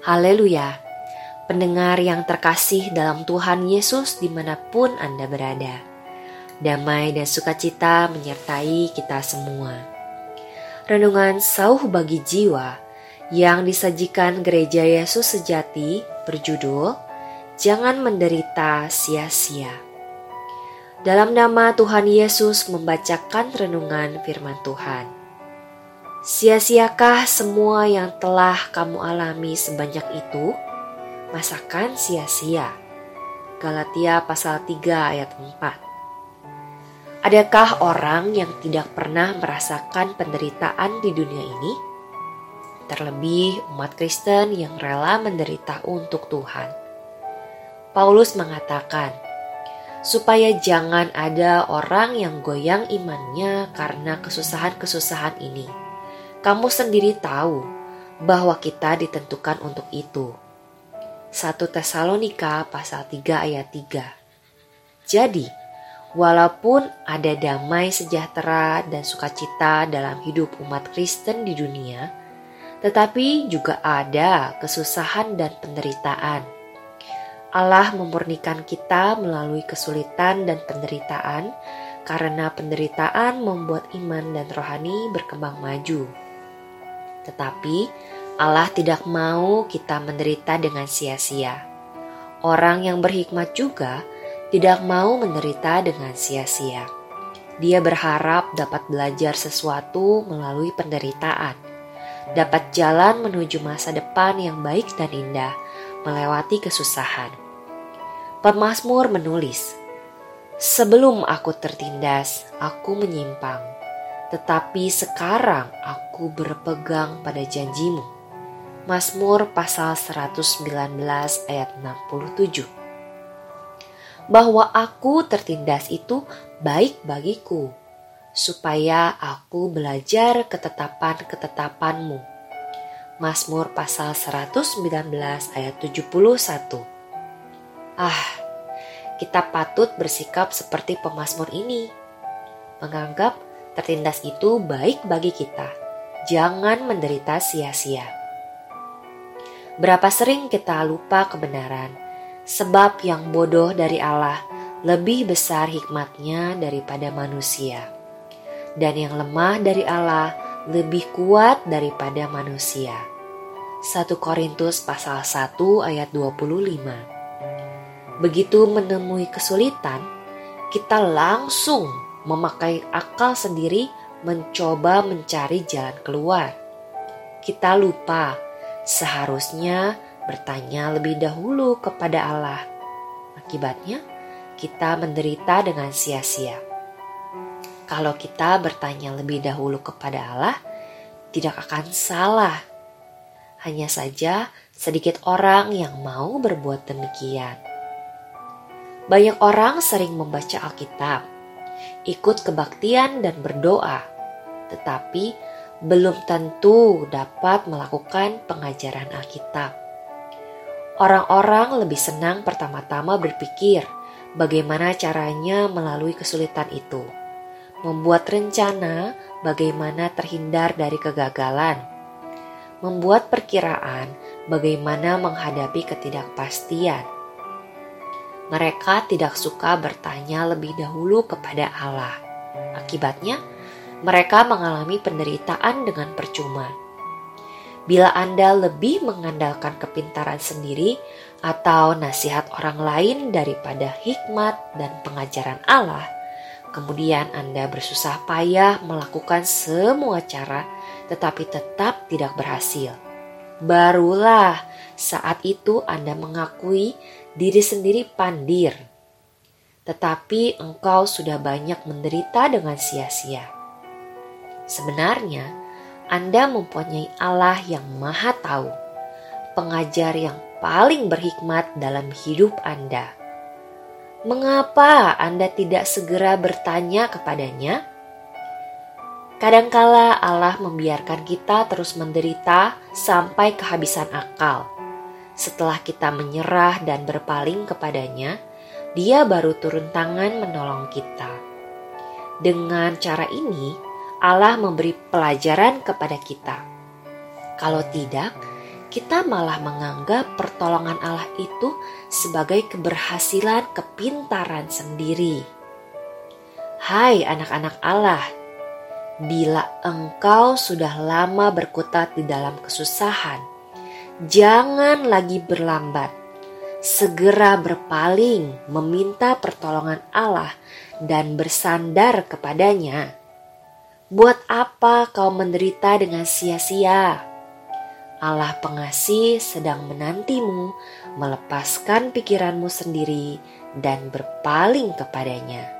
Haleluya! Pendengar yang terkasih dalam Tuhan Yesus di mana pun Anda berada. Damai dan sukacita menyertai kita semua. Renungan sauh bagi jiwa yang disajikan gereja Yesus sejati berjudul Jangan Menderita Sia-sia. Dalam nama Tuhan Yesus membacakan renungan firman Tuhan. Sia-siakah semua yang telah kamu alami sebanyak itu? Masakan sia-sia. Galatia pasal 3 ayat 4. Adakah orang yang tidak pernah merasakan penderitaan di dunia ini? Terlebih umat Kristen yang rela menderita untuk Tuhan. Paulus mengatakan, supaya jangan ada orang yang goyang imannya karena kesusahan-kesusahan ini kamu sendiri tahu bahwa kita ditentukan untuk itu. 1 Tesalonika pasal 3 ayat 3. Jadi, walaupun ada damai sejahtera dan sukacita dalam hidup umat Kristen di dunia, tetapi juga ada kesusahan dan penderitaan. Allah memurnikan kita melalui kesulitan dan penderitaan, karena penderitaan membuat iman dan rohani berkembang maju. Tetapi Allah tidak mau kita menderita dengan sia-sia. Orang yang berhikmat juga tidak mau menderita dengan sia-sia. Dia berharap dapat belajar sesuatu melalui penderitaan, dapat jalan menuju masa depan yang baik dan indah, melewati kesusahan. Pemazmur menulis, "Sebelum aku tertindas, aku menyimpang, tetapi sekarang aku berpegang pada janjimu. Mazmur pasal 119 ayat 67 Bahwa aku tertindas itu baik bagiku, supaya aku belajar ketetapan-ketetapanmu. Mazmur pasal 119 ayat 71 Ah, kita patut bersikap seperti pemazmur ini. Menganggap tertindas itu baik bagi kita. Jangan menderita sia-sia. Berapa sering kita lupa kebenaran, sebab yang bodoh dari Allah lebih besar hikmatnya daripada manusia, dan yang lemah dari Allah lebih kuat daripada manusia. 1 Korintus pasal 1 ayat 25 Begitu menemui kesulitan, kita langsung memakai akal sendiri mencoba mencari jalan keluar. Kita lupa seharusnya bertanya lebih dahulu kepada Allah. Akibatnya, kita menderita dengan sia-sia. Kalau kita bertanya lebih dahulu kepada Allah, tidak akan salah. Hanya saja sedikit orang yang mau berbuat demikian. Banyak orang sering membaca Alkitab, ikut kebaktian dan berdoa, tetapi belum tentu dapat melakukan pengajaran Alkitab. Orang-orang lebih senang pertama-tama berpikir bagaimana caranya melalui kesulitan itu, membuat rencana bagaimana terhindar dari kegagalan, membuat perkiraan bagaimana menghadapi ketidakpastian mereka tidak suka bertanya lebih dahulu kepada Allah. Akibatnya, mereka mengalami penderitaan dengan percuma. Bila Anda lebih mengandalkan kepintaran sendiri atau nasihat orang lain daripada hikmat dan pengajaran Allah, kemudian Anda bersusah payah melakukan semua cara, tetapi tetap tidak berhasil. Barulah saat itu Anda mengakui diri sendiri pandir, tetapi engkau sudah banyak menderita dengan sia-sia. Sebenarnya, Anda mempunyai Allah yang Maha Tahu, pengajar yang paling berhikmat dalam hidup Anda. Mengapa Anda tidak segera bertanya kepadanya? Kadangkala Allah membiarkan kita terus menderita sampai kehabisan akal setelah kita menyerah dan berpaling kepadanya, Dia baru turun tangan menolong kita. Dengan cara ini, Allah memberi pelajaran kepada kita. Kalau tidak, kita malah menganggap pertolongan Allah itu sebagai keberhasilan kepintaran sendiri. Hai anak-anak Allah, bila engkau sudah lama berkutat di dalam kesusahan, jangan lagi berlambat. Segera berpaling, meminta pertolongan Allah, dan bersandar kepadanya. Buat apa kau menderita dengan sia-sia? Allah pengasih sedang menantimu melepaskan pikiranmu sendiri dan berpaling kepadanya.